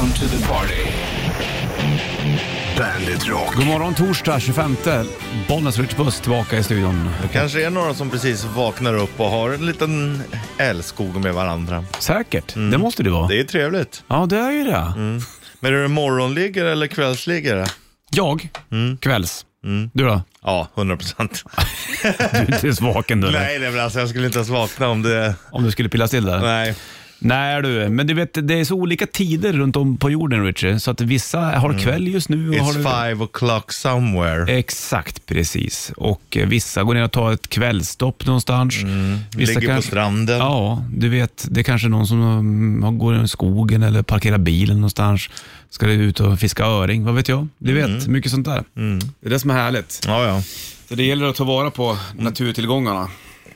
Welcome to the party. Bandit Rock. God morgon torsdag 25. Bollnäs Rich Buss tillbaka i studion. Det kanske är några som precis vaknar upp och har en liten älskog med varandra. Säkert, det måste det vara. Det är trevligt. Ja, det är ju det. Men är det morgonliggare eller kvällsliggare? Jag, kvälls. Du då? Ja, 100 procent. Du är inte ens vaken du nej, nej, men alltså jag skulle inte ens vakna om det... Om du skulle pilla till där? Nej. Nej du, men du vet det är så olika tider runt om på jorden Richie, så att vissa har kväll just nu. Och har It's det... five o'clock somewhere. Exakt, precis. Och eh, vissa går ner och tar ett kvällstopp någonstans. Vissa Ligger på stranden. Ja, du vet, det är kanske någon som um, går i skogen eller parkerar bilen någonstans. Ska det ut och fiska öring, vad vet jag? Du vet, mycket sånt där. Det är det som är härligt. Ja, ja. Så det gäller att ta vara på naturtillgångarna.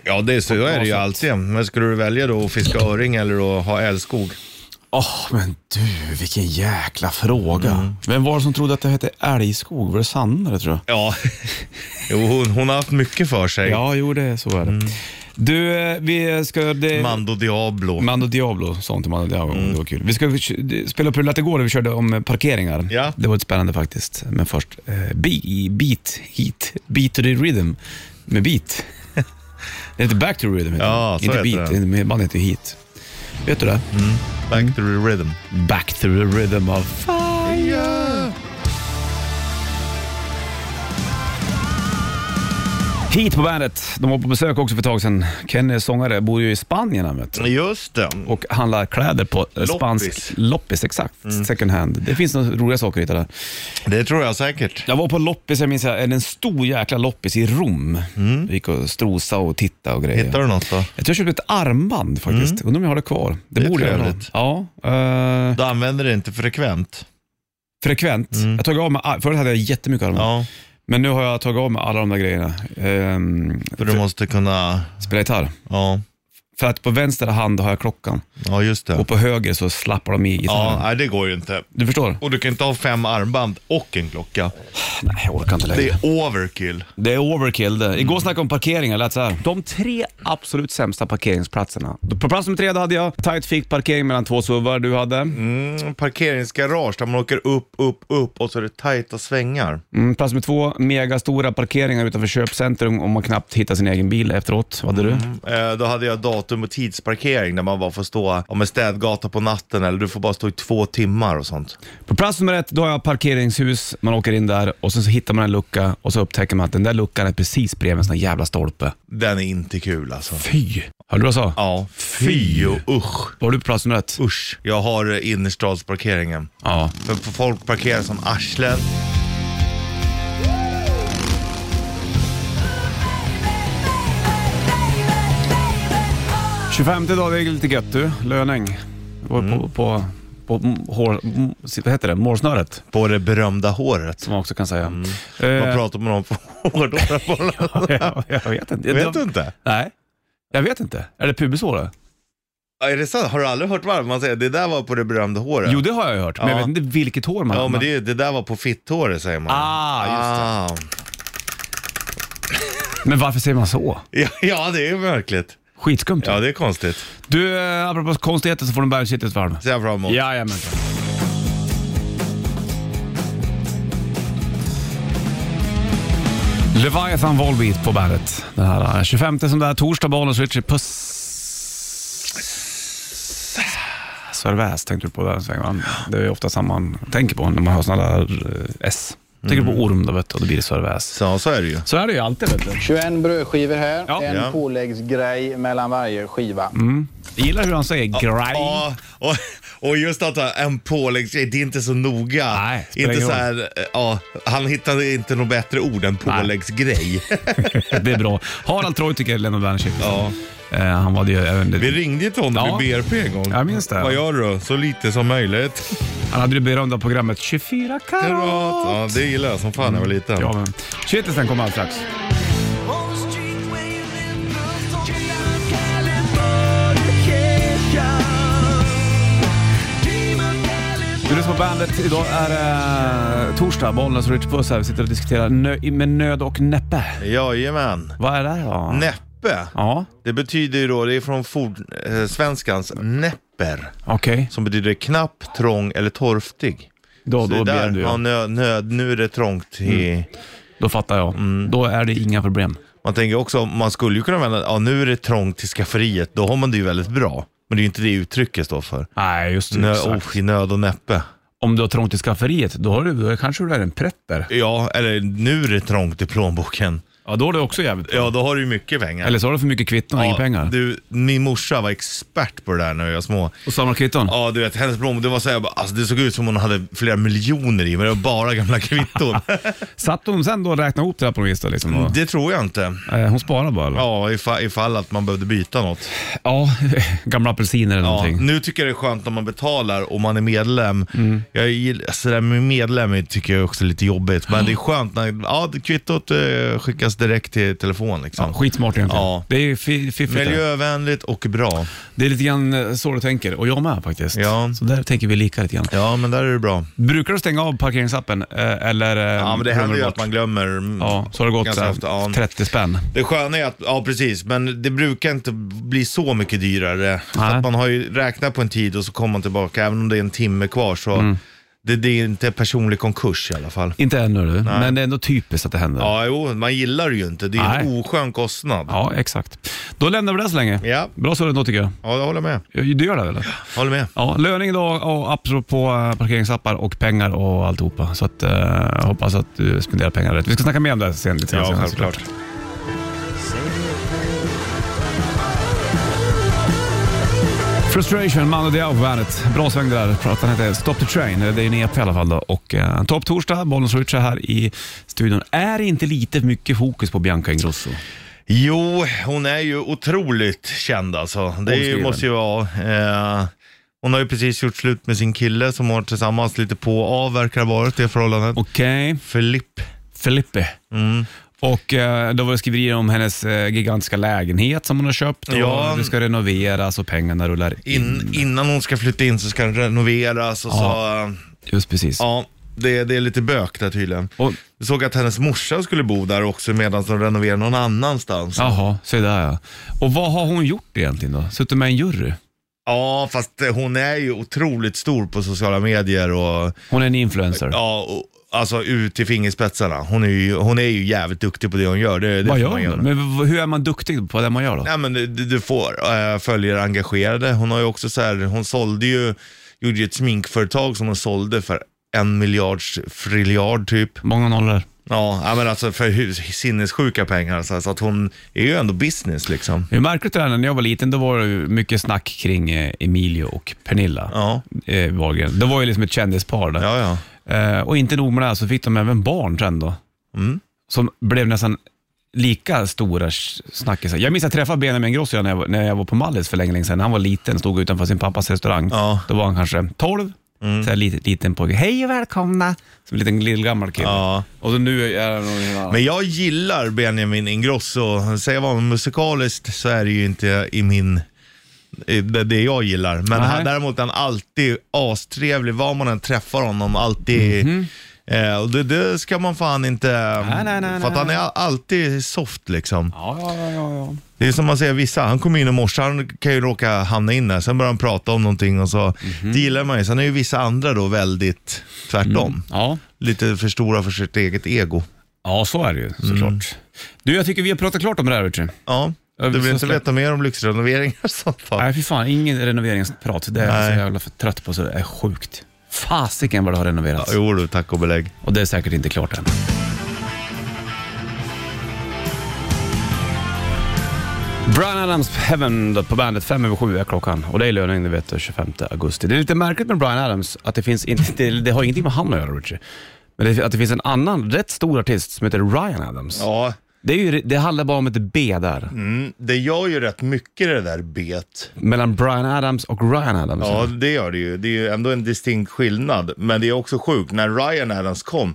Ja, det är så är det ju alltid. Men skulle du välja då att fiska öring eller att ha älskog? Åh, men du, vilken jäkla fråga. Vem var det som trodde att det hette älgskog? Var det Sanna det tror jag? Ja, jo, hon, hon har haft mycket för sig. Ja, jo, det, så är det. Du, eh, vi ska... Det... Mando Diablo. Mando Diablo, sånt till Mando Diablo. Det var kul. Vi ska spela upp rullat igår där vi körde om parkeringar. Ja. Det var lite spännande faktiskt. Men först, eh, be- Beat Heat. Beat to the Rhythm med Beat. Det heter Back to Rhythm. heter Ja, så Inte Beat, det. bandet heter Heat. Vet du det? Back to the rhythm. Back to the Rhythm of Fire. Heat på bandet. De var på besök också för ett tag sedan. Kenny, sångare, bor ju i Spanien han vet. Just det. och handlar kläder på eh, spansk Loppis. loppis. Exakt, second hand. Det finns några roliga saker att hitta där. Det tror jag säkert. Jag var på loppis, jag minns en stor jäkla loppis i Rom. Mm. gick och strosa och titta och grejer. Hittar du något då? Jag tror jag köpte ett armband faktiskt. Undrar om jag har det kvar. Det, Det är borde jag ha. trevligt. Ja, eh, Du använder det inte frekvent? frekvent. Jag har tagit av mig, all- förut hade jag jättemycket armband. Ja, Men nu har jag tagit av mig alla de där grejerna. Ehm, för du måste kunna... spela gitarr. Ja, För att på vänster hand har jag klockan ja just det. och på höger så slappar de i gitarren. Ja, nej det går ju inte. Du förstår? Och du kan inte ha fem armband och en klocka. Nej, jag orkar inte längre. Det är overkill. Det är overkill det. Igår snackade vi om parkeringar, lät så här. De tre absolut sämsta parkeringsplatserna. På plats nummer tre då hade jag tight fick parkering mellan två suvar. Du hade? Mm, parkeringsgarage där man åker upp, upp, upp och så är det tajta svängar. Mm, plats nummer två, megastora parkeringar utanför köpcentrum och man knappt hittar sin egen bil efteråt. Vad hade du? Eh, då hade jag datum och tidsparkering där man bara får stå om en städgata på natten eller du får bara stå i två timmar och sånt. På plats nummer ett, då har jag parkeringshus. Man åker in där och sen så hittar man en lucka och så upptäcker man att den där luckan är precis bredvid en sån här jävla stolpe. Den är inte kul alltså. Fy! Hörde du vad jag sa? Ja, fy och usch. Var du på plats nummer ett? Usch. Jag har innerstadsparkeringen. Ja. För folk parkerar som arslen. 25 dag, det är lite gött du. Löning. Var på, på, på, m- hår, vad heter det? målsnöret, På det berömda håret. som man också kan säga. Vad Eh, pratar man om för hårdhåra ja, jag vet inte. Vet du inte? Nej, jag vet inte. Är det pubishår? Är det sant? Har du aldrig hört vad man säger? Det där var på det berömda håret. Jo, det har jag ju hört, men jag Ja. vet inte vilket hår man Ja, men det, det där var på fitthåret säger man. Ah, just det. men varför säger man så? Ja, ja, det är märkligt. Skitskumt. Ja, det är konstigt. Du, eh, apropå konstigheter så får du en bergshit ett varv. Ser jag fram emot. Jajamän. Leviathan Volbeat på bandet. Den här eh, 25 som det är torsdag, Bollnäs Richie. Puss. Sörväs tänkte du på där svängen. Det är ju ofta samma man tänker på när man har sådana där eh, S. Tänker du på orm då vet du, och då blir det sörväs. Så, så är det ju. Så är det ju alltid vet du. 21 brödskivor här. Ja. En Ja. påläggsgrej mellan varje skiva. Jag gillar hur han säger grej. Ja, och, och just att ha en påläggsgrej, det är inte så noga. Nej, spelar inte ingen så här, eh, ja, han hittade inte något bättre ord än påläggsgrej. Det är bra. Harald Treutiger, Lennart Werner ja. Eh, Han var det ju även... Vi ringde till honom Ja. i BRP en gång. Jag minns det. Vad gör du? Så lite som möjligt. Han hade det berömda programmet 24 karat. Ja, det gillar jag som fan när jag var liten. Ja, men shitlisten kommer alldeles strax. Du lyssnar på bandet. Idag är det eh, torsdag. Bollnäs och Rich Puss här. Vi sitter och diskuterar nö- med nöd och näppe. Jajamän. Vad är det då? Näppe. Ja. Det betyder ju då, det är från ford, eh, svenskans näppe. knapper. Okej, Som betyder knapp, trång eller torftig. då, då det blir där, du ja, ja. nöd, nöd, nu är det trångt i... Då fattar jag. Då är det inga problem. Man tänker också, man skulle ju kunna vända, ja nu är det trångt till skafferiet, då har man det ju väldigt bra. Men det är ju inte det uttrycket står för. Nej, just det. Nö, exakt. oh, I nöd och näppe. Om du har trångt i skafferiet, då, har du, då kanske du är en pretter. Ja, eller nu är det trångt i plånboken. Ja, då är det också jävligt bra. Ja, då har du ju mycket pengar. Eller så har du för mycket kvitton och inga pengar. Du, min morsa var expert på det där när vi var små. Och samla kvitton? Ja, du vet, hennes plånbok, det var så här, bara, alltså, det såg ut som hon hade flera miljoner i, men det var bara gamla kvitton. Satt hon sen då och räknade ihop det här på något vis då, liksom? Och, det tror jag inte. eh, hon sparade bara eller? Ja, ifall, ifall att man behövde byta något. Ja, gamla apelsiner eller Ja, någonting. nu tycker jag det är skönt när man betalar och man är medlem. Mm. Jag alltså det där med medlem tycker jag också är lite jobbigt, men det är skönt när ja, kvittot eh, skickas direkt till telefon. Liksom. Ja, skitsmart egentligen. Ja. Det är ju fi- fiffigt. det. Miljövänligt och bra. Det är lite grann eh, så du tänker, och jag med faktiskt. Ja. Så där tänker vi lika lite grann. Ja, men där är det bra. Brukar du stänga av parkeringsappen? eh, Eller eh, Ja, men det händer ju att man glömmer. mm, Ja, så har det gått ganska ofta, ja. 30 spänn. Det sköna är att, ja precis, men det brukar inte bli så mycket dyrare. För Nej. att man har ju räknat på en tid och så kommer man tillbaka, även om det är en timme kvar så Mm. Det, det är inte personlig konkurs i alla fall. Inte ännu du, men det är ändå typiskt att det händer. Ja, jo, man gillar det ju inte. Det är en Nej. oskön kostnad. Ja, exakt. Då lämnar vi det så länge. Ja, Bra så då tycker jag. ja jag håller med. Du gör det eller? Håller med. Ja, löning och apropå eh, parkeringsappar och pengar och alltihopa. Så att, eh, jag hoppas att du spenderar pengar rätt. Vi ska snacka mer om det sen, lite Ja, självklart. Frustration, Mando Diao på bandet. Bra sväng det där. Plattan heter Stop the Train. Det är en EP i alla fall. Då. Och eh, topp torsdag, Bollnäs Richard här i studion. Är det inte lite mycket fokus på Bianca Ingrosso? Jo, hon är ju otroligt känd alltså. Det ju- måste ju vara. Eh, hon har ju precis gjort slut med sin kille som har tillsammans lite på och av verkar ha varit det förhållandet. Okej, Filipp. Felipe. Mm. Och eh, då var det skriverier om hennes eh, gigantiska lägenhet som hon har köpt och Ja. det ska renoveras och pengarna rullar in. In, innan hon ska flytta in så ska den renoveras och Ja. så, eh, Just precis. ja, det, det är lite bök där tydligen. Och, Jag såg att hennes morsa skulle bo där också medan de renoverar någon annanstans. jaha, se där ja. Och vad har hon gjort egentligen då? Suttit med i en jury? Ja, fast eh, hon är ju otroligt stor på sociala medier och Hon är en influencer. ja, och, alltså ut till fingerspetsarna. Hon är, ju, hon är ju jävligt duktig på det hon gör. Det, det vad gör man hon. Men hur är man duktig på det man gör då? Nej, men du, du får äh, följare engagerade. Hon har ju också så här, hon sålde ju, gjorde ju ett sminkföretag som hon sålde för en miljards friljard typ. Många nollor. Ja, men alltså för hur- sinnessjuka pengar. Så, att hon är ju ändå business liksom. Det är märkligt det där, när jag var liten då var det ju mycket snack kring eh, Emilio och Pernilla Ja, eh, Wahlgren. Det var ju liksom ett kändispar där. ja, ja. Eh, och inte nog med det, här, så fick de även barn sen då. Mm. Som blev nästan lika stora s- snackisar. Jag minns att jag träffade Benjamin Ingrosso när jag, var- när jag var på Mallis för länge, länge sedan. Han var liten, stod utanför sin pappas restaurang. Ja. Då var han kanske 12. Så här liten, liten pojke. Hej och välkomna! Som en liten lillgammal kille. Ja. Och så nu är han någon. Men jag gillar Benjamin Ingrosso. Säger vad musikaliskt så är det ju inte i min det, det jag gillar. Men Nej. han, däremot är han alltid astrevlig, var man än träffar honom. Alltid. Eh, och det, det ska man fan inte... Mhm. nej, nej, för att nej. han är alltid soft liksom. Ja, ja, ja, ja. Det är som man säger vissa, han kommer in i morse, han kan ju råka hamna in där, sen börjar han prata om någonting och så, Mhm. det gillar man ju. Sen är ju vissa andra då väldigt tvärtom. Ja. Lite för stora för sitt eget ego. ja, så är det ju såklart. Du, jag tycker vi har pratat klart om det här, Richard. Ja, du vi vill inte veta mer om lyxrenoveringar och sånt fall? Nej, fy fan. Ingen renoveringsprat. Det är jag så jävla för trött på så det är sjukt. Fasiken vad det har renoverats. Ja, jo du, tack och belägg. Och det är säkert inte klart än. Brian Adams Heaven på bandet, fem över sju är klockan. Och det är löning, det vet du, 25 augusti. Det är lite märkligt med Brian Adams, att det finns inte, det, det har ingenting med han att göra, Richie. Men det, att det finns en annan rätt stor artist som heter Ryan Adams. Ja, Det, är ju, det handlar bara om ett B där. mm, det gör ju rätt mycket det där bet. Mellan Brian Adams och Ryan Adams. Ja, det gör det ju. Det är ju ändå en distinkt skillnad. Men det är också sjukt, när Ryan Adams kom,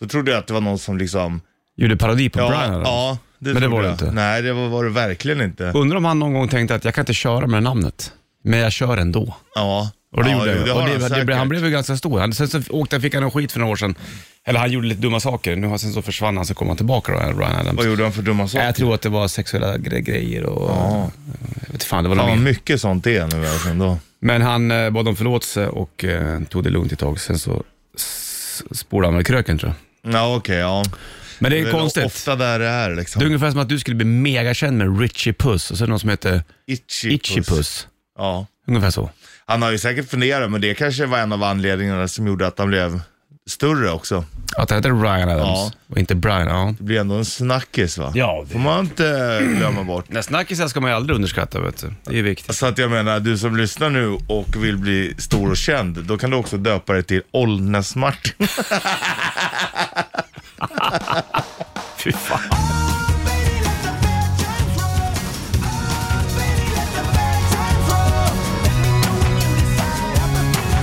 då trodde jag att det var någon som liksom... Gjorde parodi på Ja, Brian Adams. ja det Men det var det inte. Nej, det var, var det verkligen inte. Undrar om han någon gång tänkte att jag kan inte köra med namnet, men jag kör ändå. Ja. Och det ja, gjorde jo, det och har det, han det, blev- han blev ju ganska stor. Han, sen så åkte, fick han en skit för några år sedan. Eller han gjorde lite dumma saker. Nu har sen så försvann han, så kom han tillbaka då, Ryan Adams. Vad gjorde han för dumma saker? Jag tror att det var sexuella gre- grejer och... Jag vet fan, det var Fan mer. mycket sånt det är nu alltså ändå. Men han eh, bad om förlåtelse och eh, tog det lugnt ett tag. Sen så spolade han väl kröken tror jag. Ja, okej, ja. Men det är konstigt. ofta där det är liksom. Det är ungefär som att du skulle bli megakänd med Richie Puss och så är det någon som heter Itchy, Itchy Puss. Ja. Ungefär så. Han har ju säkert funderat, men det kanske var en av anledningarna som gjorde att han blev större också. Att han heter Ryan Adams och inte Brian. Ja. Det blir ändå en snackis va? Ja, det- Får man inte glömma bort. Nej, snackisar ska man ju aldrig underskatta vet du. Det är viktigt. Så att jag menar, du som lyssnar nu och vill bli stor och känd, då kan du också döpa dig till Ollnäs-Martin. Fy fan.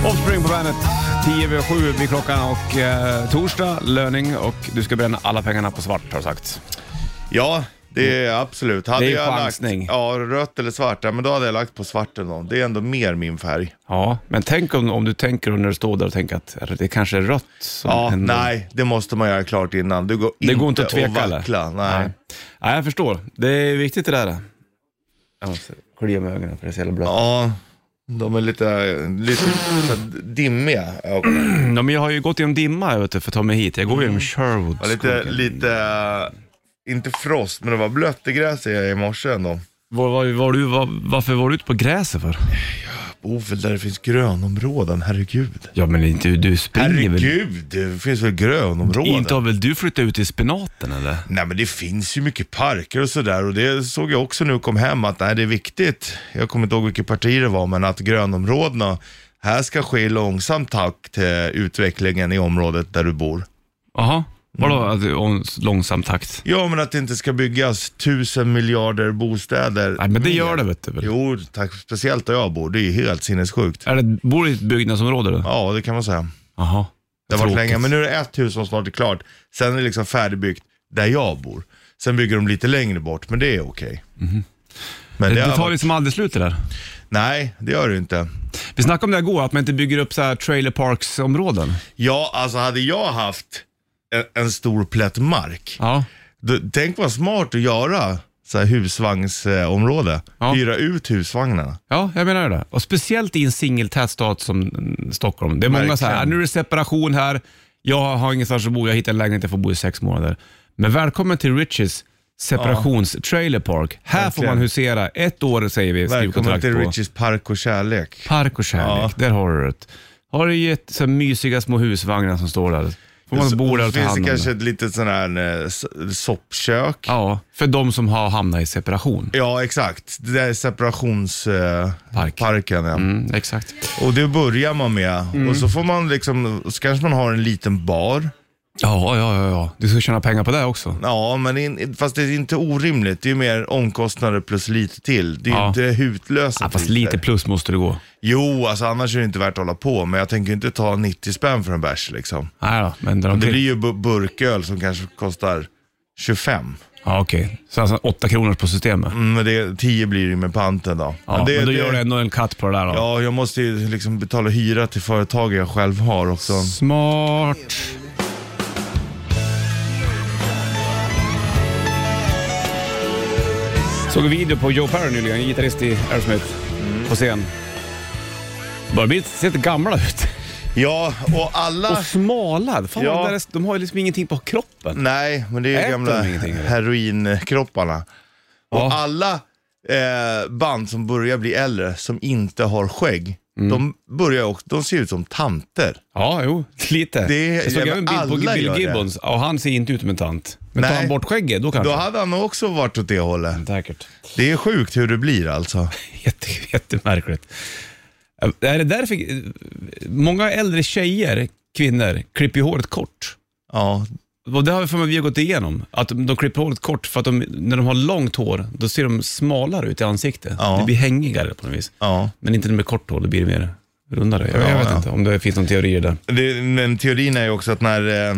Offspring på bandet. 10 över 7 blir klockan och eh, torsdag, löning och du ska bränna alla pengarna på svart har du sagt. Ja, det är absolut. Hade Det är jag chansning. lagt, ja, rött eller svart, ja, men då hade jag lagt på svart eller något. Det är ändå mer min färg. Ja, men tänk om, om du tänker när du står där och tänker att det kanske är rött. Som Ja, ändå- nej, det måste man göra klart innan. Det går, Det går inte att tveka eller? vackla. Nej. Nej. nej, jag förstår. Det är viktigt det där. Jag måste klia med ögonen för det är så jävla blött. Ja, de är lite, lite så här dimmiga ögonen. Ja, men jag har ju gått genom dimma vet du, för att ta mig hit. Jag går genom Sherwood. Ja, lite, lite, inte frost, men det var blött i gräset i morse ändå. Var, var, var du, var, varför var du ute på gräset för? Oh, väl där det finns grönområden, herregud. Ja men inte, du springer väl? Herregud, det finns väl grönområden? Inte har väl du flyttat ut i spenaten eller? Nej men det finns ju mycket parker och sådär och det såg jag också när jag kom hem att nej, det är viktigt. Jag kommer inte ihåg vilket parti det var men att grönområdena här ska ske i långsam takt utvecklingen i området där du bor. Jaha, vadå Mm. att, om långsam takt? Ja men att det inte ska byggas tusen miljarder bostäder. Nej men det gör det vet du väl? Jo, tack, speciellt där jag bor. Det är ju helt sinnessjukt. Är det, bor du i ett byggnadsområde då? Ja, det kan man säga. Jaha. Det har varit Tråkigt. länge, men nu är det ett hus som snart är klart. Sen är det liksom färdigbyggt där jag bor. Sen bygger de lite längre bort, men det är okej. Men Det, det det har tar varit- liksom aldrig slut det där. Nej, det gör det inte. Vi snackade om det här igår, att man inte bygger upp så här trailer parks områden. Ja, alltså hade jag haft en, en stor plätt mark, Ja. då, tänk vad smart att göra så här husvagnsområde. Ja. Hyra ut husvagnarna. Ja, jag menar det. Och speciellt i en singeltät stad som Stockholm. Det är många så här, Verkligen. nu är det separation här, jag har ingenstans att bo, jag hittar en lägenhet, jag får bo i sex månader. Men välkommen till Riches separations-trailer park. Här får Verkligen. man husera ett år säger vi, Välkommen till på. Richies park och kärlek. Park och kärlek, där har du det. Har du gett så mysiga små husvagnar som står där. Får man bo där och ta finns hand det om kanske det. ett litet sån här eh, s- soppkök. Ja, för de som har hamnat i separation. Ja, exakt. Det där är separationsparken. Park. parken, ja. Mm, exakt. Och det börjar man med. Och så får man liksom, så kanske man har en liten bar. Ja, ja, ja, ja. Du ska tjäna pengar på det också. Ja, men in, fast det är inte orimligt. Det är mer omkostnader plus lite till. Det är Ja. inte hutlösa Ja, fast priser. lite plus måste det gå. Jo, alltså annars är det inte värt att hålla på. Men jag tänker inte ta 90 spänn för en bärs liksom. Nej då, men drar Det omkring. blir ju bu- burköl som kanske kostar 25. Ja, okej. Så alltså 8 kronor på systemet. Mm, men det, 10 blir det med panten då. Ja, men, då gör du ändå en cut på det där då. Ja, jag måste ju liksom betala hyra till företag jag själv har också. Smart. Såg en video på Joe Perry nyligen, gitarrist i Aerosmith, på scen. Börjar bli se lite gamla ut. Ja, och alla... Och smala. Fan, Ja. vad det är- de har ju liksom ingenting på kroppen. Nej, men det är ju Äter gamla de ingenting, eller? heroinkropparna. Och Ja. alla eh, band som börjar bli äldre, som inte har skägg, Mm. de, börjar också, de ser ut som tanter. Ja, jo, lite. Det- jag såg även en bild på alla Bill det. Gibbons och han ser inte ut som en tant. Men tar Nej. han bort skägget, då kanske. Då hade han också varit åt det hållet. Säkert. Det är sjukt hur det blir alltså. Jätte, jättemärkligt. Är det därför många äldre tjejer, kvinnor, klipper håret kort? Ja, Och det har vi för mig vi har gått igenom. Att de klipper håret kort för att de, när de har långt hår, då ser de smalare ut i ansiktet. Ja. Det blir hängigare på något vis. ja. Men inte med kort hår, då blir det mer rundare. Jag, jag Ja, vet ja. inte om det finns någon teori där. Det, men teorin är ju också att när eh,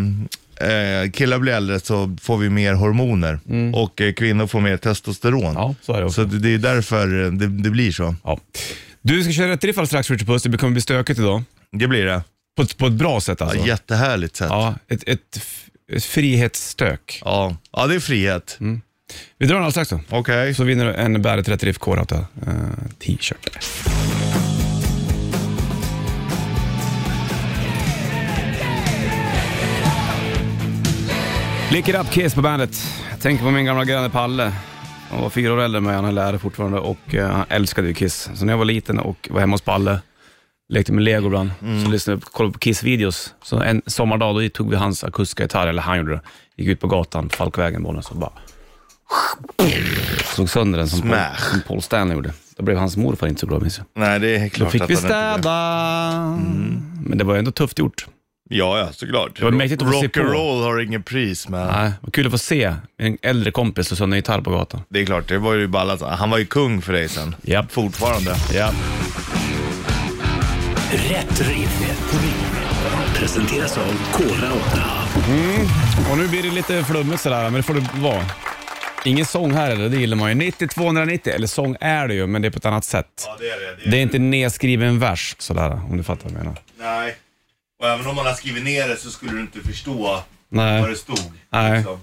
eh, killar blir äldre så får vi mer hormoner och eh, kvinnor får mer testosteron. Mm. Ja, så är det också. Så det, det är därför eh, det, det blir så. Ja. Du ska köra rätt riff strax Richard Puss. Det kommer bli stökigt idag. Det blir det. På, ett- på ett bra sätt alltså. Ja, jättehärligt sätt. Ja. Ja, ett, ett, ett frihetsstök. Ja. det är frihet. Vi drar den alldeles strax då. Okej. Så vinner du en Bandet Rätt Riff Core uh, t-shirt. Lick it up Kiss på bandet. Jag tänker på min gamla granne Palle. Han var fyra år äldre än mig, han är lärare fortfarande och eh, han älskade ju Kiss. Så när jag var liten och var hemma hos Palle, lekte med lego ibland, så lyssnade jag kollade på Kiss-videos. Så en sommardag då tog vi hans akustiska gitarr, eller han gjorde det, gick ut på gatan, Falkvägen, bollen, så bara slog sönder den som Paul, Smash. som Paul Stanley gjorde. Då blev hans morfar inte så glad minns jag. Nej, det är Då klart fick att vi han inte blev. städa. Men det var ändå tufft gjort. Ja, ja, såklart. Det var mäktigt att få se Rock and på. roll har ingen pris, men Nej, vad kul att få se en äldre kompis slå sönder en gitarr på gatan. det är klart, det var ju ballat. Han var ju kung för dig sen. Japp. Fortfarande. Ja. Rätt riff. Presenteras av Kora 8. Och nu blir det lite flummigt sådär, men det får det vara. Ingen sång här eller, det gillar man ju. 90-290, eller sång är det ju, men det är på ett annat sätt. Ja, det är det. Det är inte nedskriven vers sådär, om du fattar vad jag menar. Nej. Och även om man har skrivit ner det så skulle du inte förstå Nej. vad det stod. Nej. Liksom.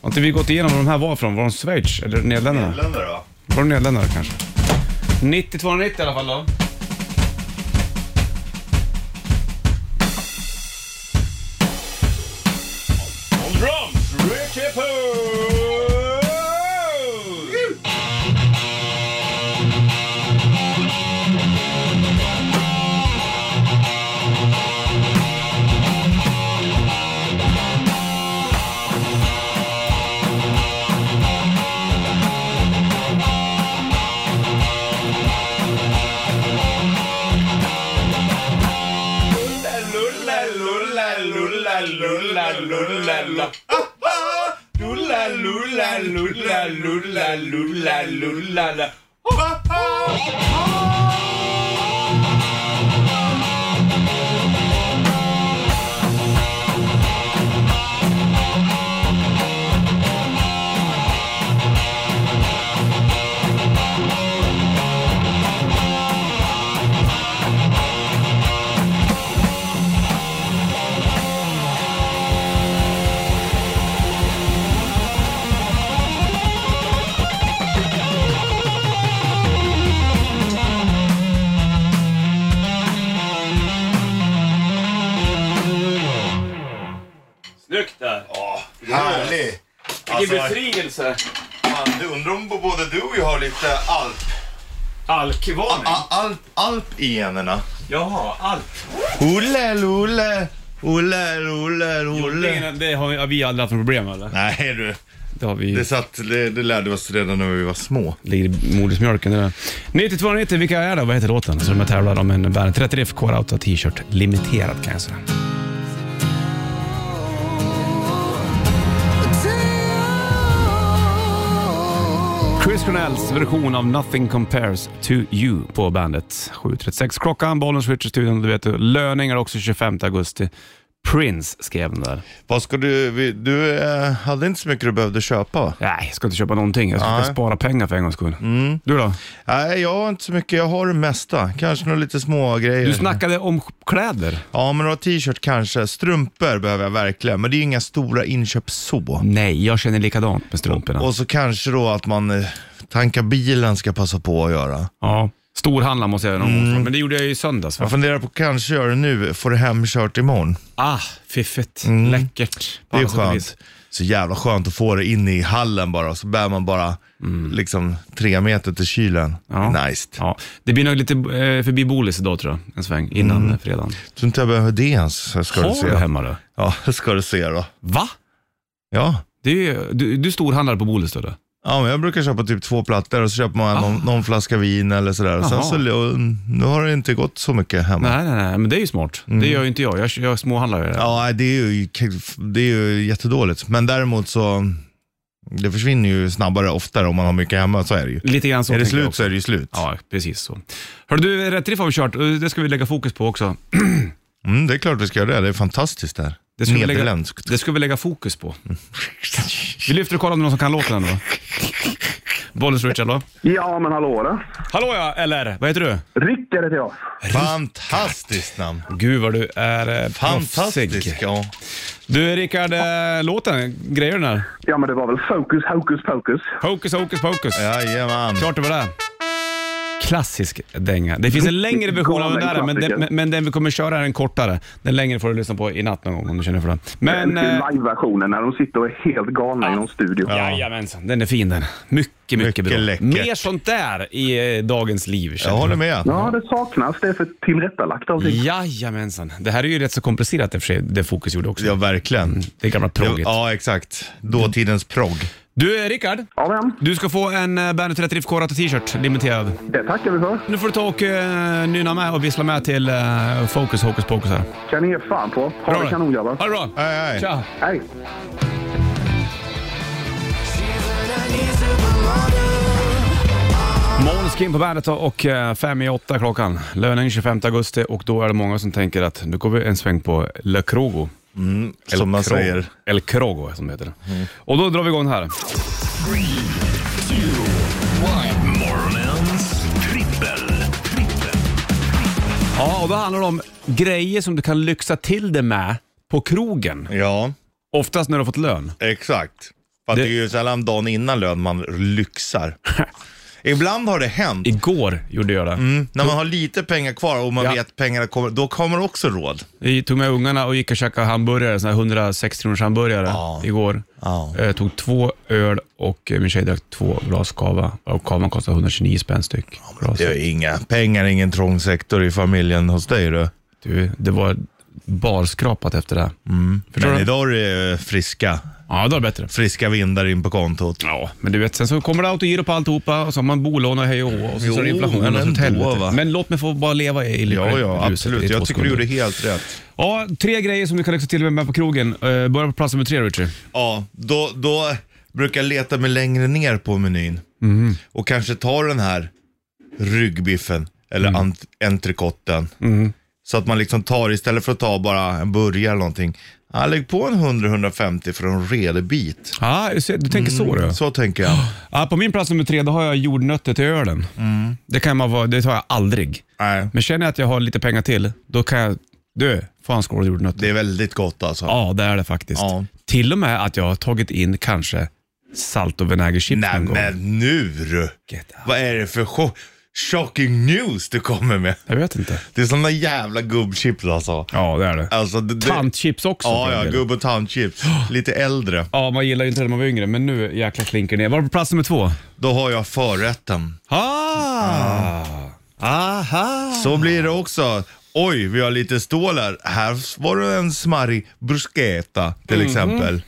Har inte vi gått igenom var de här var från? Var de Schweiz eller Nederländerna? Nederländare va? Var de Nederländerna kanske? 90-290 i alla fall då. Drums, Richie Puss! lula. Ah, ah. Lula lula lula lula lula lula. Vilken Alltså, befrielse! fan, du undrar om både du och jag har lite alp, Alkvarning? alp, alp i generna. Jaha, alk. Olle, olle, olle, Det, olle. det har vi aldrig haft något problem med eller? Nej du, Det har vi det, satt, det, det lärde vi oss redan när vi var små. ligger i modersmjölken. Det där. 9290, vilka är det? Vad heter låten? Så de tävlar om en Bandet 30 Riff Core Auto t-shirt. Limiterad kan jag säga. Nationals version av Nothing Compares to You på bandet. 7.36 klockan, bollen switch studion. Du vet, löningar också 25 augusti. Prince skrev den där. Vad ska du, du eh, hade inte så mycket du behövde köpa va? Nej, jag ska inte köpa någonting. Jag ska Nej. spara pengar för en gångs skull. Du då? Nej, jag har inte så mycket. Jag har det mesta. Kanske några lite små grejer. Du snackade om kläder. Ja, men några t-shirt kanske. Strumpor behöver jag verkligen, men det är inga stora inköp så. Nej, jag känner likadant med strumporna. Och så kanske då att man eh, tankar bilen ska passa på att göra. Ja, storhandla måste jag göra någon gång. Men det gjorde jag ju i söndags. Va? Jag funderar på kanske göra det nu, får det hemkört imorgon. Ah, fiffigt. Läckert. På Det är alla sätt och vis. skönt. Så jävla skönt att få det in i hallen bara, så bär man bara liksom tre meter till kylen. Ja. Nice. Ja, det blir nog lite eh, förbi Bolis idag tror jag, en sväng innan mm. fredagen. Tror inte jag behöver det ens, så ska du Har se. du hemma då? Ja, ska du se då. Va? Ja. Det är, ju- du, du storhandlar på Bolis då? då? Ja, men jag brukar köpa typ två plattor och så köper man någon, någon flaska vin eller sådär. Sen så, och nu har det inte gått så mycket hemma. Nej, nej, nej, men det är ju smart. Det gör ju inte jag. Jag, jag småhandlar ju. det. Ja, det är, ju, det är ju jättedåligt. Men däremot så, det försvinner ju snabbare oftare om man har mycket hemma, så är det ju. Lite grann så är det tänker jag slut också. så är det ju slut. Ja, precis så. Hörru du, rätt riff har vi kört det ska vi lägga fokus på också. Mm, det är klart vi ska göra det, det är fantastiskt där. Det ska, vi lägga, Nederländskt. det ska vi lägga fokus på. Vi lyfter och kollar om det är någon som kan låten ändå. Bollens Richard då? Ja, men hallå då. Hallå ja, eller vad heter du? Rickard heter jag. Fantastiskt namn. Gud vad du är eh, Fantastisk, proffsig. ja. Du Rickard, eh, låten, grejer den där? Ja, men det var väl fokus, hokus pokus. Hokus hokus pokus. Jajamän. Klart det var det. Klassisk dänga. Det finns en längre version av den där, men den, men- den vi kommer köra är en kortare. Den längre får du lyssna på i natt någon gång om du känner för det. Men... Men, eh, Live-versionen när de sitter och är helt galna i någon studio. Jajamensan, den är fin den. Mycket, mycket, Mycket bra. läckert. Mer sånt där i eh, dagens liv. Jag håller med. Ja, det saknas. Det är för tillrättalagt allting. Jajamensan. Det här är ju rätt så komplicerat i och för sig, det Fokus gjorde också. Ja, verkligen. Det är gamla progget. Ja, exakt. Dåtidens progg. Du, Rickard. Ja, vem? Du ska få en Bandet Rätt Riff K-Rata t-shirt, limiterad. Det tackar vi för. Nu får du ta och uh, nynna med och vissla med till uh, Focus Hocus Pocus här. kan ni ge fan på. Ha Bra det det. kanon grabbar. Ha det bra! Hej, hej. Tja! Hej! Måneskin på bandet och eh, fem i åtta klockan. Löning 25 augusti och då är det många som tänker att nu går vi en sväng på Le Krogo. Som man Krogo. säger. El Krogo som det heter. Och då drar vi igång här. Morgonens trippel. trippel. Ja, och då handlar det om grejer som du kan lyxa till det med på krogen. Ja, Oftast när du har fått lön. exakt. För att det... Det- är ju sällan dagen innan lön man lyxar. Ibland har det hänt. Igår gjorde jag det. Mm, när man har lite pengar kvar och man Ja. vet pengarna kommer, då kommer också råd. Vi tog med ungarna och gick och käkade hamburgare, såna här 160 kronors hamburgare Ja. igår. Ja. Jag tog två öl och eh, min tjej drack två glas kava. Och kavan kostar 129 spänn styck. Glas. Det är inga pengar, ingen trång sektor i familjen hos dig du. Du, det var barskrapat efter det. Förstår Men du? idag är det eh, friska, Ja, det var bättre. friska vindar in på kontot. Ja, men du vet, sen så kommer det autogiro på alltihopa och så har man bolån och hej och hå och så, Jo, så är det inflation men och sånt ändå, helvete. va? Men låt mig få bara leva i lycka Ja, ja, absolut. Jag tycker du gjorde helt rätt. Ja, tre grejer som du kan lyxa till med på krogen. Uh, börja på plats nummer tre, Richard. Ja, då, då brukar jag leta mig längre ner på menyn. Mhm. Och kanske ta den här ryggbiffen eller Mm. ant- entrecoten. Så att man liksom tar, istället för att ta bara en burgare eller någonting, ja, lägg på en 100-150 för en redig bit. Ja, du tänker så du. Så tänker jag. Ja, på min plats nummer tre då har jag jordnötter till ölen. Det, kan man vara, det tar jag aldrig. Nej, Men känner jag att jag har lite pengar till, då kan jag... Du, få en skål jordnötter. det är väldigt gott alltså. Ja, det är det faktiskt. Ja. Till och med att jag har tagit in kanske salt och vinägerchips Nej någon gång. men nu du. Get out. Vad är det för cho- shocking news du kommer med? Jag vet inte. Det är sådana jävla gubbchips alltså. Ja, det är det. alltså det, det, Tantchips också. Ja, ja, gubb och tandchips. Lite äldre. Ja, man gillar ju inte det när man var yngre, men nu jäkla klinker ner. Var på plats nummer två? Då har jag förrätten. Ah! Aha! Så blir det också. Oj, vi har lite stål här. Var det en smarrig bruschetta till exempel.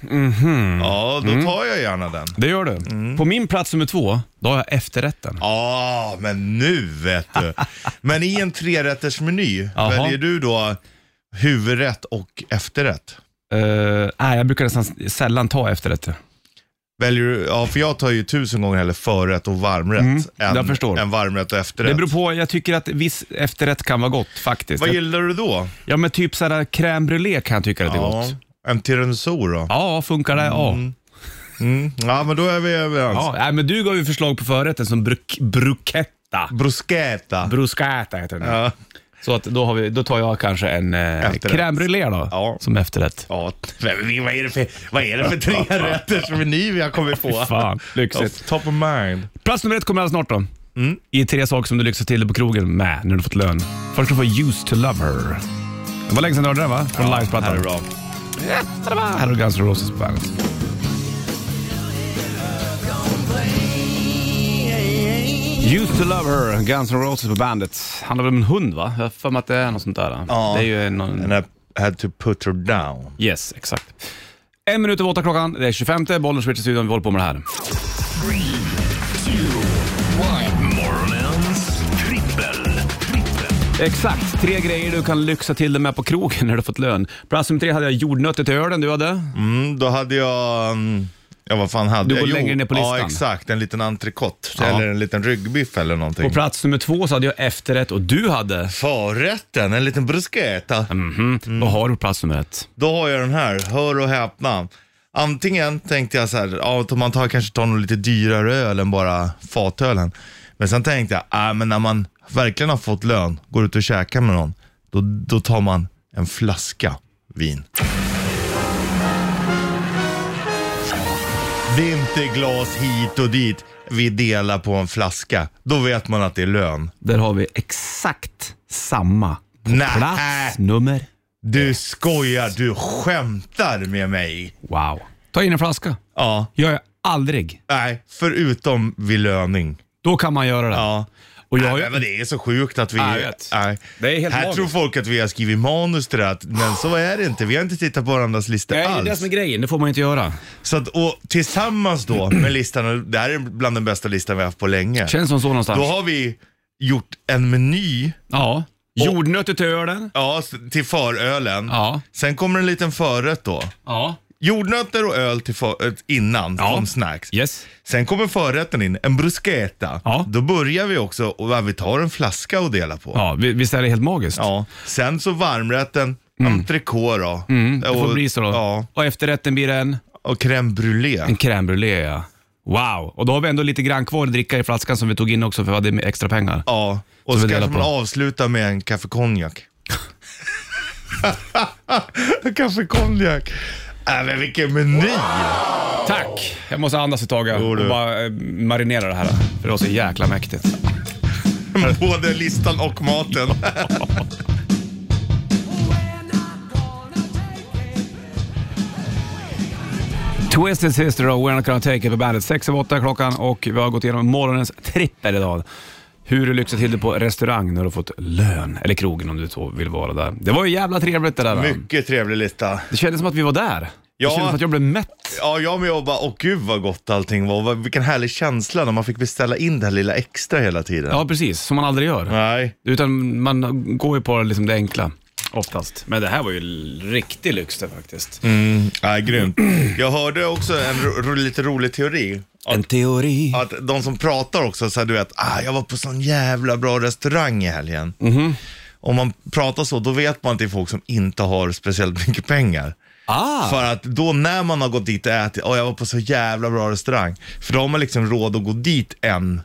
Ja, då tar jag gärna den. Det gör du. Mm. På min plats nummer två, då har jag efterrätten. Ja, men nu vet du. Men i en trerättersmeny, Jaha. väljer du då huvudrätt och efterrätt? Uh, nej, jag brukar nästan sällan ta efterrätter. Väljer du, ja för jag tar ju tusen gånger hellre förrätt och varmrätt Mm, jag än, förstår. än varmrätt och efterrätt. Det beror på, jag tycker att viss efterrätt kan vara gott faktiskt. Vad gillar du då? Ja, men typ sådär crème brûlée kan jag tycka att det är gott. en tiramisu då? Ja, funkar det? Ja. Mm. Ja, men då är vi överens. ja. Nej, men du gav ju förslag på förrätten som bruk, bruschetta. Bruschetta. Bruschetta heter den. ja. Så att då, har vi, då tar jag kanske en eh, Efterrätt. crème brûlée då, Ja. som efterrätt. Ja, men vad är det för, vad är det för tre rätters meny vi har kommit på? Fan, lyxigt. Top, of mind. Plats nummer ett kommer alldeles snart då. I tre saker som du lyxar till dig på krogen med när du fått lön. Först ska du få Used to Love Her. Det var länge sedan du hörde den va? Från livesplattan. Här är bra. Här har du Guns N' Roses på bandet. Used to love her, Guns N' Roses på bandet. Handlar väl om en hund va? Jag har för mig att det är något sånt där. Ja. Det är ju någon... And I had to put her down. Yes, exakt. En minut över åtta klockan, det är 25, bollen switch i studion, vi håller på med det här. Trippel. trippel. Exakt, tre grejer du kan lyxa till dig med på krogen när du fått lön. Plats nummer tre hade jag jordnötter till ölen, du hade? Mm, då hade jag, mm, ja vad fan hade Du jag? går längre ner på listan. Ja exakt, en liten entrecote Ja. eller en liten ryggbiff eller På någonting. plats nummer två så hade jag efterrätt och du hade... Förrätten, en liten bruschetta. Mhm, vad har du på plats nummer ett? Då har jag den här, hör och häpna. Antingen tänkte jag så här, ja, man tar, kanske tar någon lite dyrare öl än bara fatölen. Men sen tänkte jag, äh, men när man verkligen har fått lön, går ut och käkar med någon, då, då tar man en flaska vin. Vinterglas hit och dit. vi delar på en flaska, då vet man att det är lön. Där har vi exakt samma. På Nej. plats nummer... Du skojar, du skämtar med mig. Wow. Ta in en flaska. Ja, Gör jag aldrig. nej, förutom vid löning. Då kan man göra det. Ja. Och Nej, jag, men vad det är så sjukt att vi... Ja, jag vet. Nej. Det är helt Här magiskt. tror folk att vi har skrivit manus till det, här, men så är det inte. Vi har inte tittat på varandras listor Nej, det är alls. det som är grejen. Det får man inte göra. Så att, och tillsammans då med listan, det här är bland den bästa listan vi har haft på länge. Känns som så någonstans. Då har vi gjort en meny Ja. Jordnötter till ölen. ja, till förölen. Ja. Sen kommer en liten förrätt då. Ja. Jordnötter och öl till för, äh, innan Ja. som snacks. Yes. Sen kommer förrätten in, en bruschetta. Ja. Då börjar vi också, och vi tar en flaska att dela på. Ja, vi- visst är det helt magiskt? Ja. Sen så varmrätten, entrecote då. Mm, det får och, bli så då. Ja, Och efterrätten blir en, och crème brûlée. en crème brûlée ja. Wow, och då har vi ändå lite grann kvar att dricka i flaskan som vi tog in också för vi hade extra pengar. Ja, och så delar kanske man avslutar med en kaffe konjak. kaffe konjak. Äh, men vilken meny! Tack! Jag måste andas ett tag ja, Jo, du. och bara eh, marinera det här. För det var så jäkla mäktigt. Både listan och maten. Twisted Sister och We're Not Gonna Take It på bandet. 6 över 8 klockan och vi har gått igenom morgonens trippel idag. Hur du lyxar till det på restaurang när du har fått lön, eller krogen om du så vill vara där. Det var ju jävla trevligt det där. Mycket trevlig lista. Det kändes som att vi var där. Ja. Det kändes som att jag blev mätt. Ja, jag med och bara, åh gud vad gott allting var. Vilken härlig känsla när man fick beställa in det här lilla extra hela tiden. Ja, precis. Som man aldrig gör. Nej, Utan man går ju på liksom det enkla oftast. Men det här var ju riktig lyx det faktiskt. mm, nej, grymt. Jag hörde också en ro, ro, lite rolig teori. En teori. Att de som pratar också, så här, du vet, ah, jag var på sån jävla bra restaurang i helgen. Mhm. Om man pratar så, då vet man att det är folk som inte har speciellt mycket pengar. Ah! För att då när man har gått dit och ätit, och jag var på så jävla bra restaurang. För då har man liksom råd att gå dit en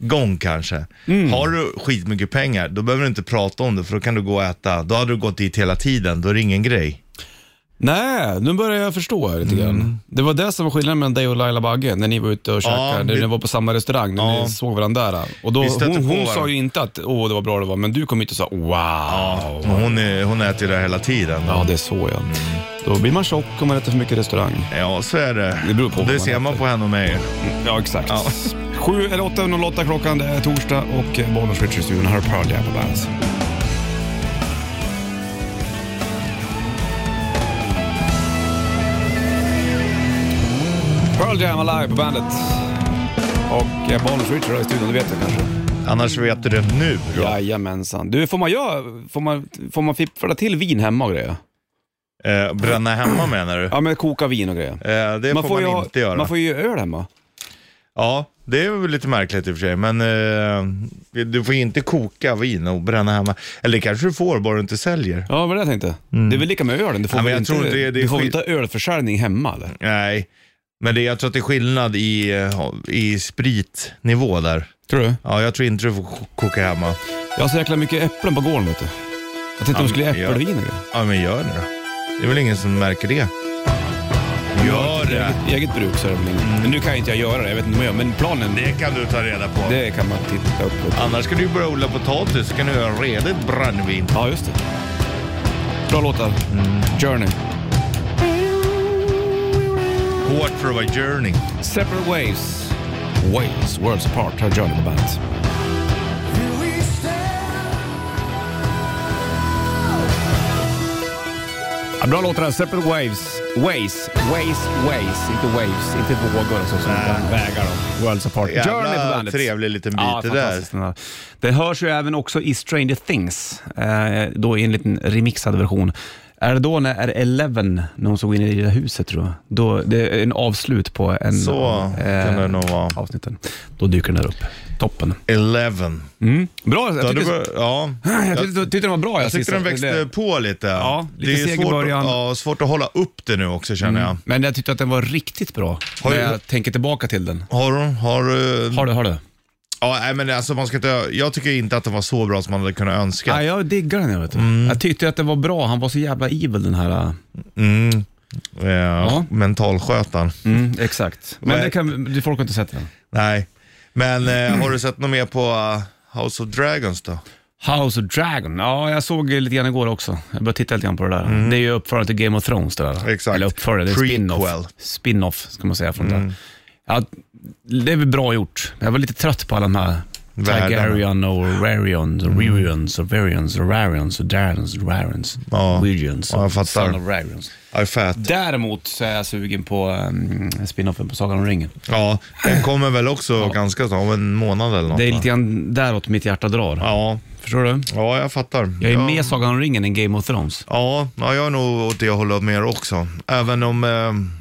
gång kanske. Mm. Har du skitmycket pengar, då behöver du inte prata om det för då kan du gå och äta. Då hade du gått dit hela tiden, då är det ingen grej. Nej, nu börjar jag förstå lite grann. Mm. Det var det som var skillnaden mellan dig och Laila Bagge när ni var ute och käkade, när vi- ni var på samma restaurang, när Ja. ni såg varandra där. Och då, hon hon sa ju inte att åh det var bra det var, men du kom hit och sa wow. Ja, Hon, är, hon äter ju det hela tiden. det är så ja. Då blir man tjock om man äter för mycket restaurang. Ja, så är det. Det beror på det man ser man äter. på henne och mig. Ja, exakt. Ja. Sju eller åtta, 08 klockan, det är torsdag och Bollnäs Richard studion har Pearl Jam på bandet. Pearl Jam Alive på bandet. Och eh, Bollnäs Richard är i studion, det vet du kanske? Annars vet du det nu. Då. Jajamensan. Du, får man, göra, får man, får man fippla till vin hemma och grejer? Eh, bränna hemma menar du? Ja, men koka vin och grejer. Eh, det får man, ju inte göra. Man får ju öl hemma. Ja, det är väl lite märkligt i och för sig, men eh, du får ju inte koka vin och bränna hemma. Eller det kanske du får, bara du inte säljer. Ja, vad det jag tänkte. Det är väl lika med ölen. Du får Ja, väl jag inte, tror det- det du får inte ha ölförsäljning hemma eller? Nej, men det, jag tror att det är skillnad i, eh, i spritnivå där. Tror du? Ja, jag tror inte du får ko- koka hemma. Jag har så jäkla mycket äpplen på gården vet du. Jag tänkte Ja, de skulle men- äppelvin grejer. Ja, men gör det då. Det är väl ingen som märker det. Gör det. Eget, eget bruk så är det väl inget. Men nu kan jag inte jag göra det, jag vet inte om jag gör. Men planen, det, Det kan du ta reda på. det kan man titta upp. du. Annars ska du börja odla potatis så kan du göra redigt brännvin. Ja, just det. Bra låtar. Journey. Hårt för att vara journey. Separate Ways. Ways, Worlds Apart, har Journey på bandet. Ja, bra låtar där. Separate Waves. Ways. Ways, ways. Inte waves. Inte vågor och så. Som utan vägar då. Worlds Apart. Jävla Journey på bandet. trevlig liten bit Ja, det där. Det hörs ju även också i Stranger Things, eh, då i en liten remixad version. Är det då när är det Eleven, när hon såg in i det där huset tror jag? Då, det är en avslut på en Så av kan det nog vara. avsnitten. Då dyker den där upp. Toppen. Eleven. Mm. Bra, Ja, jag tyckte, ja. jag tyckte, tyckte den var bra. Jag tyckte den växte det- på lite. Ja, lite det är svårt, början. Ja, svårt att hålla upp det nu också känner jag. Men jag tyckte att den var riktigt bra, Har när du- jag tänker tillbaka till den. Har du? Har du? Har du, har du? Ja, nej, men alltså man ska inte, jag tycker inte att den var så bra som man hade kunnat önska. Ja, jag diggar den. Jag, vet du. jag tyckte att det var bra. Han var så jävla evil den här. äh, Mm. Ja, Mentalskötaren. Mm, exakt. Men det kan, folk har inte sett den. Nej. Men eh, har du sett något mer på uh, House of Dragons då? House of Dragon. Ja, jag såg lite grann igår också. Jag började titta lite grann på det där. Det är ju uppföljare till Game of Thrones det där. Mm. Exakt. Eller uppföljare, det är. Mm. spin-off. Spin-off, ska man säga från det. Ja, det är väl bra gjort. Jag var lite trött på alla de här. Targaryen och Rarions och Ryrions och Varions och Rarions och Darons och Rarions. Ja. Wyrions Ja, jag fattar. Son of Rarions. I fat. Däremot så är jag sugen på um, spin-offen på Sagan om ringen. Ja, den kommer väl också ganska snart, om en månad eller något. Det är lite grann däråt mitt hjärta drar. Ja, Förstår du? ja, jag fattar. Jag är ja. mer Sagan om ringen än Game of Thrones. Ja, ja, jag är nog åt det hållet mer också. Även om... Eh,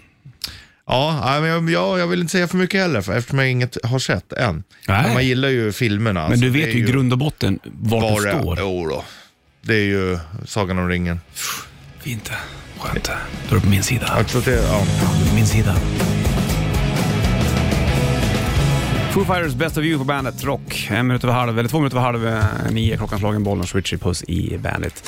ja, men jag, ja, jag vill inte säga för mycket heller, för eftersom jag inget har sett än. Men man gillar ju filmerna. Men alltså, du vet ju i grund och botten vart var du det- står. Jo då. Det är ju Sagan om ringen. Fint. Skönt. Då är du på min sida. Det, ja. Du är på min sida. Foo Fighters Best of You på bandet Rock. En minut över halv, eller två minuter över halv eh, nio. Klockan slagen bollen, Switchy Puss i bandet.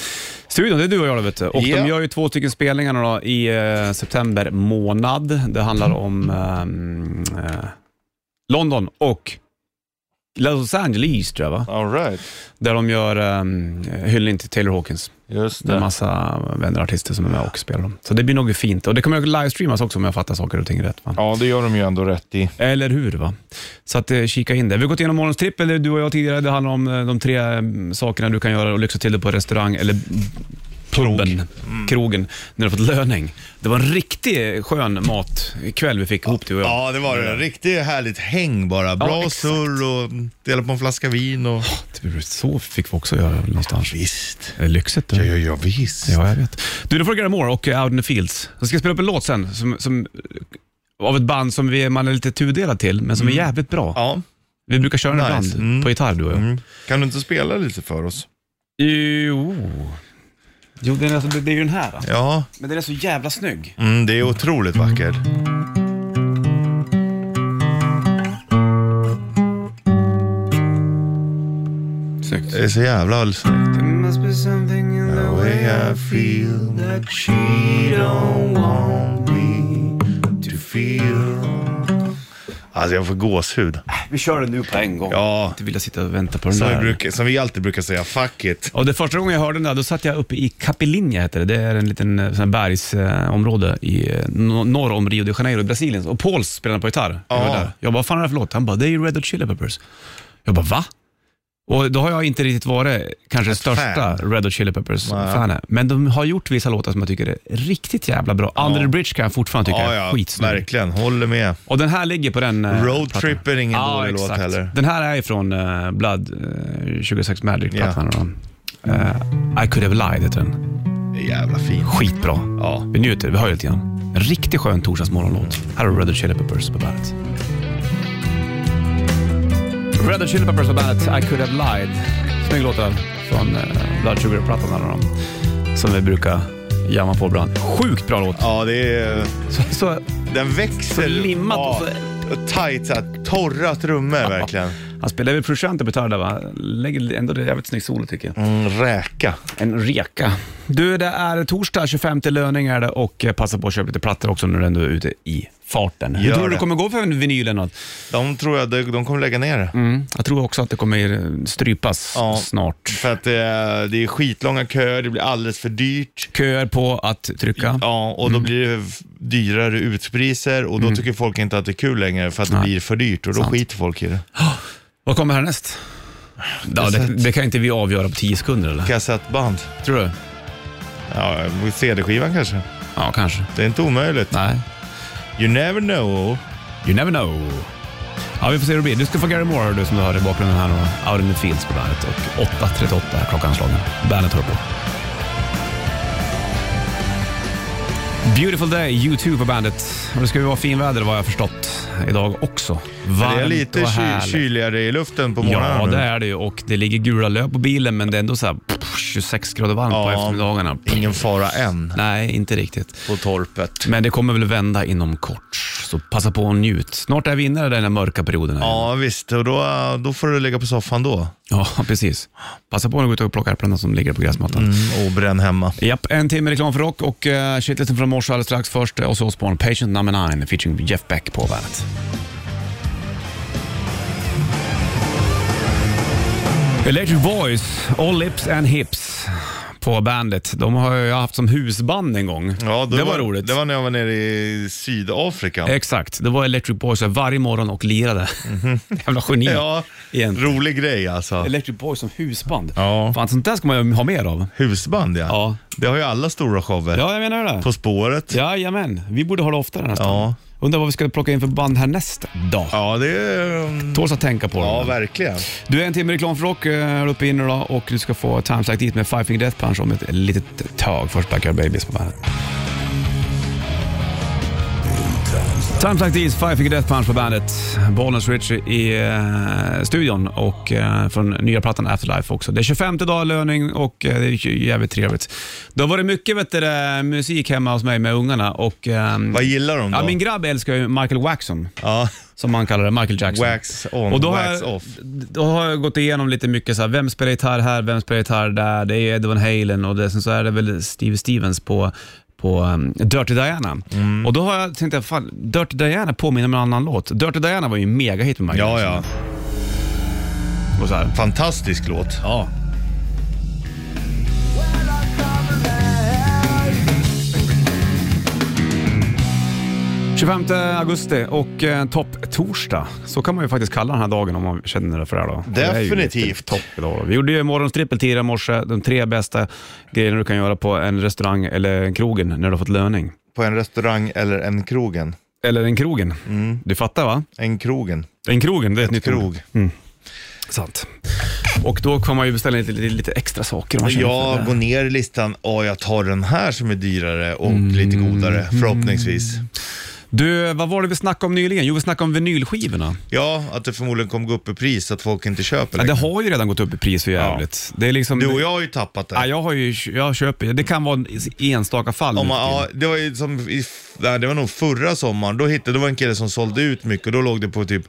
Studion, det är du och jag då, vet du. Och Ja. de gör ju två stycken spelningar då, i eh, september månad. Det handlar om ehm, eh, London och Los Angeles tror jag va? All right. Där de gör um, hyllning till Taylor Hawkins. Just Det det. massa vänner och artister som är med och spelar dem. Så det blir nog fint. Och det kommer att livestreamas också om jag fattar saker och ting rätt. Va? Ja, det gör de ju ändå rätt i. Eller hur? va? Så att, eh, kika in det. Vi har gått igenom morgonens trippel, du och jag tidigare. Det handlar om eh, de tre eh, sakerna du kan göra och lyxa till det på restaurang eller puben, krogen, när du fått löning. Det var en riktig skön matkväll vi fick ihop du och jag. Ja, det var det. Riktigt härligt häng bara. Bra exakt. surr och dela på en flaska vin och... Så fick vi också göra någonstans. Visst. Det är lyxigt. du. Ja, ja, ja visst. Ja, jag vet. Du, då får du Gary Moore och eh, Out in the Fields. Jag ska spela upp en låt sen, som, som, av ett band som vi, man är lite tudelad till, men som är jävligt bra. Ja. Vi brukar köra den Nice. ibland Mm. på gitarr, du och jag. Mm. Kan du inte spela lite för oss? Jo. Jo, det är, alltså, det är ju den här. då. Ja, Men den är så jävla snygg. mm, det är otroligt vackert. Snyggt. Det är så jävla snyggt. There must be something in the way I feel that she don't want me to feel. Alltså jag får gåshud. Vi kör den nu på en gång. Ja. Inte vilja sitta och vänta på den Som vi, där. brukar, som vi alltid brukar säga, fuck it. Och det första gången jag hörde den där, då satt jag uppe i Capilinha, heter det. Det är en liten eh, sån här bergsområde i, eh, no- norr om Rio de Janeiro i Brasilien. Och Pauls spelade på gitarr. Jag, var Ja. där. jag bara, vad fan är det för låt? Han bara, det är ju Red Hot Chili Peppers. Jag bara, va? Och då har jag inte riktigt varit kanske största fan. Red Hot Chili Nej. Peppers-fanen. Men de har gjort vissa låtar som jag tycker är riktigt jävla bra. Under the Bridge kan jag fortfarande tycka Ja, är ja, skitsnygg. verkligen. Håller med. Och den här ligger på den eh, Road plattan. Trip är ingen Ja, dålig låt exakt. heller. Den här är ifrån uh, Blood, uh, 26 Magic-plattan. Yeah. I could have lied heter den. Jävla fint. Skitbra. Ja. Vi njuter, vi hör ju lite grann. En riktigt skön torsdagsmorgonlåt. Här har du Red Hot Chili Peppers på bandet. Red Hot Chili Peppers på bandet, I could have lied. Snygg låt där från uh, Blood Sugar-plattan. då, Som vi brukar jamma på ibland. Sjukt bra låt. Ja, det är... Så, så, Den växer. Så limmat ja, och och tight, så här, torra trummor verkligen. han spelar väl producent på gitarr där va? Lägger ändå det jävligt snyggt solo tycker jag. Mm, räka. En reka. Du, det är torsdag 25 löning är det och eh, passa på att köpa lite plattor också när du ändå är ute i farten. Hur Gör tror du det kommer gå för en vinyl eller något? De tror jag de, de kommer lägga ner det. Mm. Jag tror också att det kommer eh, strypas Ja. snart. För att det är, det är skitlånga köer, det blir alldeles för dyrt. Köer på att trycka. Ja, och då Mm. blir det f- dyrare utpriser och då tycker folk inte att det är kul längre för att det blir för dyrt och då skiter folk i det. Vad kommer härnäst? Ja, det, det kan inte vi avgöra på 10 sekunder eller? Kassettband. Tror du? Ja, CD-skivan kanske. Ja, kanske. Det är inte omöjligt. Nej. You never know. You never know. Ja, vi får se hur det blir. Du ska få Gary Moore du som du hör i bakgrunden här. Out in the Fields på bandet och 8.38 är klockan slagen. Bandet hör på. Beautiful Day, YouTube på bandet. Och det ska ju vara finväder vad jag har förstått idag också. Varmt det är lite och ky- härligt. kyligare i luften på morgonen Ja, nu. det är det ju och det ligger gula löv på bilen men det är ändå så här pff, 26 grader varmt på Ja. eftermiddagarna. Ingen fara än Nej, inte riktigt. på torpet. Men det kommer väl vända inom kort, så passa på och njut. Snart är vi inne i den här mörka perioden. Här. Ja, visst. Och då, då får du ligga på soffan då. Ja, precis. Passa på att gå ut och plocka äpplena som ligger på gräsmattan. Mm, och bränn hemma. Japp, en timme reklam för rock och uh, shitlisten från morse Rush alldeles strax. Först eh, så Osbourne, Patient Number 9 featuring Jeff Beck på bandet. Electric Voice, All Lips and Hips på bandet. De har ju haft som husband en gång. Ja, då det var, roligt. Det var när jag var nere i Sydafrika. Exakt, det var Electric Boys varje morgon och lirade. Jävla geni. Ja, egentligen. rolig grej alltså. Electric Boys som husband. Ja. Fan, sånt där ska man ju ha mer av. Husband ja. Ja. Det har ju alla stora shower. Ja, jag menar det. På spåret. Jajamän, vi borde ha det oftare nästan. Ja. Undrar vad vi ska plocka in för band härnästa dag. Ja, det är... um, Tåls att tänka på. Ja, verkligen. Du är en timme reklam för rock eh, här uppe inne då och du ska få Times Like This med Five Finger Death Punch om ett litet tag. Först Backyard Babies på bandet. Times Like These, Five Finger Death Punch på bandet. Bollnäs Richie i eh, studion och eh, från nya plattan Afterlife också. det är 25 dag löning och eh, det är ju jävligt trevligt. Det har varit mycket vet du, det, musik hemma hos mig med ungarna och... ehm, Vad gillar de då? Ja, min grabb älskar ju Michael Waxon, Ja, som man kallar det, Michael Jackson. wax on, Och då har, wax jag, off. då har jag gått igenom lite mycket, så här, vem spelar gitarr här, vem spelar gitarr där. Det är Ed Van Halen och det, sen så är det väl Steve Stevens på, på um, Dirty Diana. Mm. Och då har jag tänkt fan, Dirty Diana påminner om en annan låt. Dirty Diana var ju en megahit med Michael Ja, ja. Och så här. Fantastisk låt. Ja. 25 augusti och eh, topp-torsdag. Så kan man ju faktiskt kalla den här dagen om man känner för det. Då. Och det är ju Definitivt. riktigt Topp idag. Då. Vi gjorde ju morgonstrippel tidigare i morse. De tre bästa grejerna du kan göra på en restaurang eller en krogen när du har fått löning. På en restaurang eller en krogen. Eller en krogen. Du fattar va? En krogen. En krogen, det är ett, nytt krog. ord. Sant. Och då kan man ju beställa lite, lite, lite extra saker man Jag det. går ner i listan och jag tar den här som är dyrare och Mm. lite godare förhoppningsvis. Du, vad var det vi snackade om nyligen? Jo, vi snackade om vinylskivorna. Ja, att det förmodligen kommer gå upp i pris att folk inte köper Ja, det längre. har ju redan gått upp i pris för jävligt. Det är liksom... Du och jag har ju tappat det. Ja, jag har ju, jag köper Det kan vara enstaka fall. Om nu man, ja, det var ju som i, nej, det var nog förra sommaren, då hittade, det var en kille som sålde ut mycket och då låg det på typ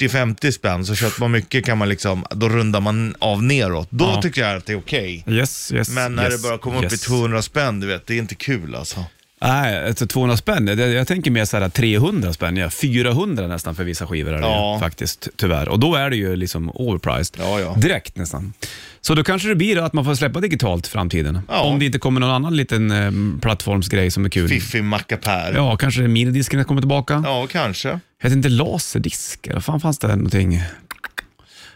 40-50 spänn, så köper man mycket kan man liksom, då rundar man av neråt. Då Ja. tycker jag att det är okej. Yes, yes, Men när yes, det börjar komma upp i yes. 200 spänn, du vet, det är inte kul alltså. Nej, alltså 200 spänn. Det- Jag tänker mer så här 300 spänn, ja. 400 nästan för vissa skivor är det Ja. ju, faktiskt, tyvärr. Och då är det ju liksom overpriced. Ja, ja. Direkt nästan. Så då kanske det blir att man får släppa digitalt i framtiden. Ja. Om det inte kommer någon annan liten eh, plattformsgrej som är kul. Fiffig mackapär. Ja, kanske minidisken kommer tillbaka. Ja, kanske. Heter inte laserdisk? Eller fan fanns det någonting?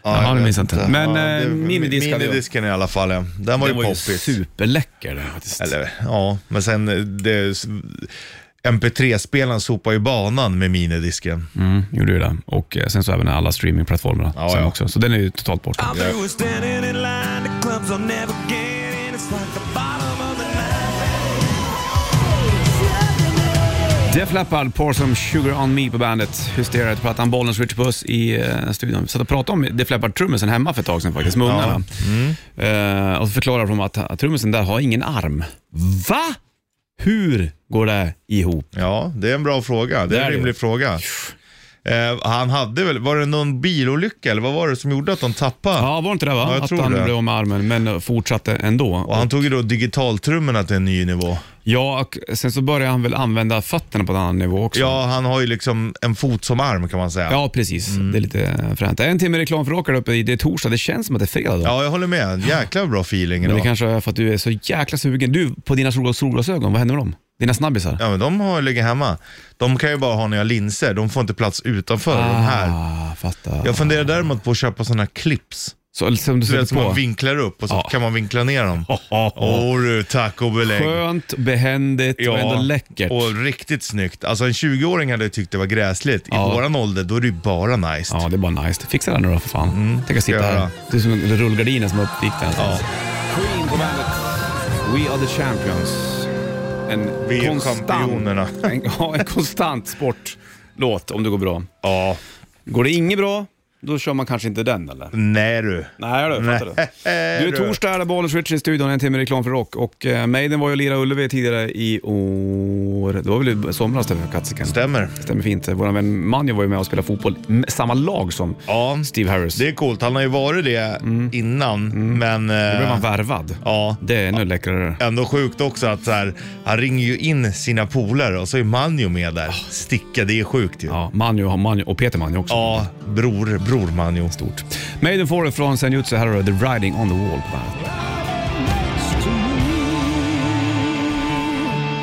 Ja, Ja, jag minns inte. Men, eh, det- minidisk hade jag. Minidisken i alla fall, ja. Den var Det ju var ju poppis. superläcker den faktiskt. Eller, ja, men sen eh, det, MP3-spelaren sopar ju banan med minidisken. Mm, gjorde ju det. Och eh, sen så även alla streamingplattformarna Ja, sen ja. också. Så den är ju totalt borta. I'm through with standing in line to clubs I'll never get Def Leppard, Pour Some Sugar On Me på bandet. Hysteria heter plattan. Bollnäs Richard Puss i uh, studion. Satt och pratade om Def Leppard-trummisen hemma för ett tag sedan faktiskt, med ungarna. Eh, och så förklarar de att, att trummisen där har ingen arm. Va? Hur går det ihop? Ja, det är en bra fråga. Det Det är en det. rimlig fråga. Eh, han hade väl, var det någon bilolycka eller vad var det som gjorde att de tappade? Ja, var inte det va? Ja, jag att tror han det. blev av med armen, men fortsatte ändå. Och han tog ju då digitaltrummorna till en ny nivå. Ja, och sen så började han väl använda fötterna på en annan nivå också. Ja, han har ju liksom en fot som arm kan man säga. Ja, precis. Mm. Det är lite fränt. En timme reklam för rockare uppe i, det är torsdag. Det känns som att det är fredag då. Ja, jag håller med. Jäkla bra feeling Men det idag. kanske är för att du är så jäkla sugen. Du, på dina sol- solglasögon, vad händer med dem? Dina snabbisar? Ja, men de har ligger hemma. De kan ju bara ha nya linser. De får inte plats utanför de här. Ah, fattar. Jag funderar däremot på att köpa sådana clips. Så som du Du vet, som man vinklar upp och så Ja. kan man vinkla ner dem. Oh, oh, oh. Åh du, tack och belägg. Skönt, behändigt och ändå läckert. och riktigt snyggt. Alltså en 20-åring hade tyckt det var gräsligt. I Ja. våran ålder, då är det ju bara nice. Ja, det är bara nice. Fixa det nu då för fan. Tänk att sitta här. Du är som en rullgardinen som är uppvikt Ja. Queen på bandet. We are the champions. En Vi är konstant, championerna. en, ja, en konstant sportlåt om det går bra. Ja. Går det inget bra, då kör man kanske inte den eller? Nej du. Nej du, fattar du. Du, är torsdag är det Bollnäs Rich i studion, en timme reklam för rock. Och eh, Maiden var ju och lirade Ullevi tidigare i år, det var väl i somras det för katsiken? Stämmer. Stämmer fint. Vår vän Manjo var ju med och spelade fotboll, m- samma lag som Ja, Steve Harris. det är coolt. Han har ju varit det innan, men... Då blev eh, han värvad. Ja, Det är ännu läckrare. ändå sjukt också att så här, han ringer ju in sina polare och så är Manjo med där. Sticka, det är sjukt ju. Ja, Ja, Manjo, Manjo och Peter Manjo också. bror, bror Manjo. Stort. Maiden från Senjutsu, här har du The Riding on the Wall på bandet.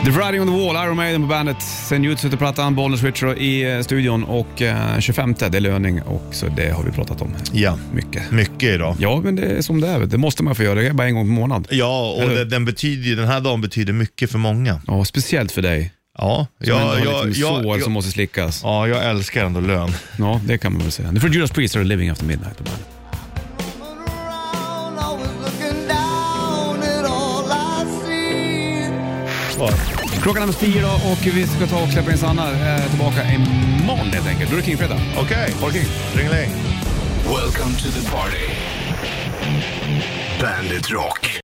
The Riding on the Wall, Iron Maiden på bandet. Senjutsu till plattan, Bollnäs Switcher i eh, studion och eh, 25 det är löning och så det har vi pratat om Ja, mycket. mycket idag. Ja, men det är som det är. Det måste man få göra. Det är bara en gång per månad. Ja, och det, den, betyder, den här dagen betyder mycket för många. Ja, speciellt för dig. Ja, Som ändå jag, har jag, liksom sår jag, som måste slickas. ja, jag älskar ändå lön. Ja, det kan man väl säga. Nu får Judas Priest och Living After Midnight på bandet. Klockan är med tio då och vi ska ta och släppa in Sanna eh, tillbaka imorgon helt enkelt. Då är det King-fredag. Okej, Ha det king. ringeling. Welcome to the party. Bandit Rock.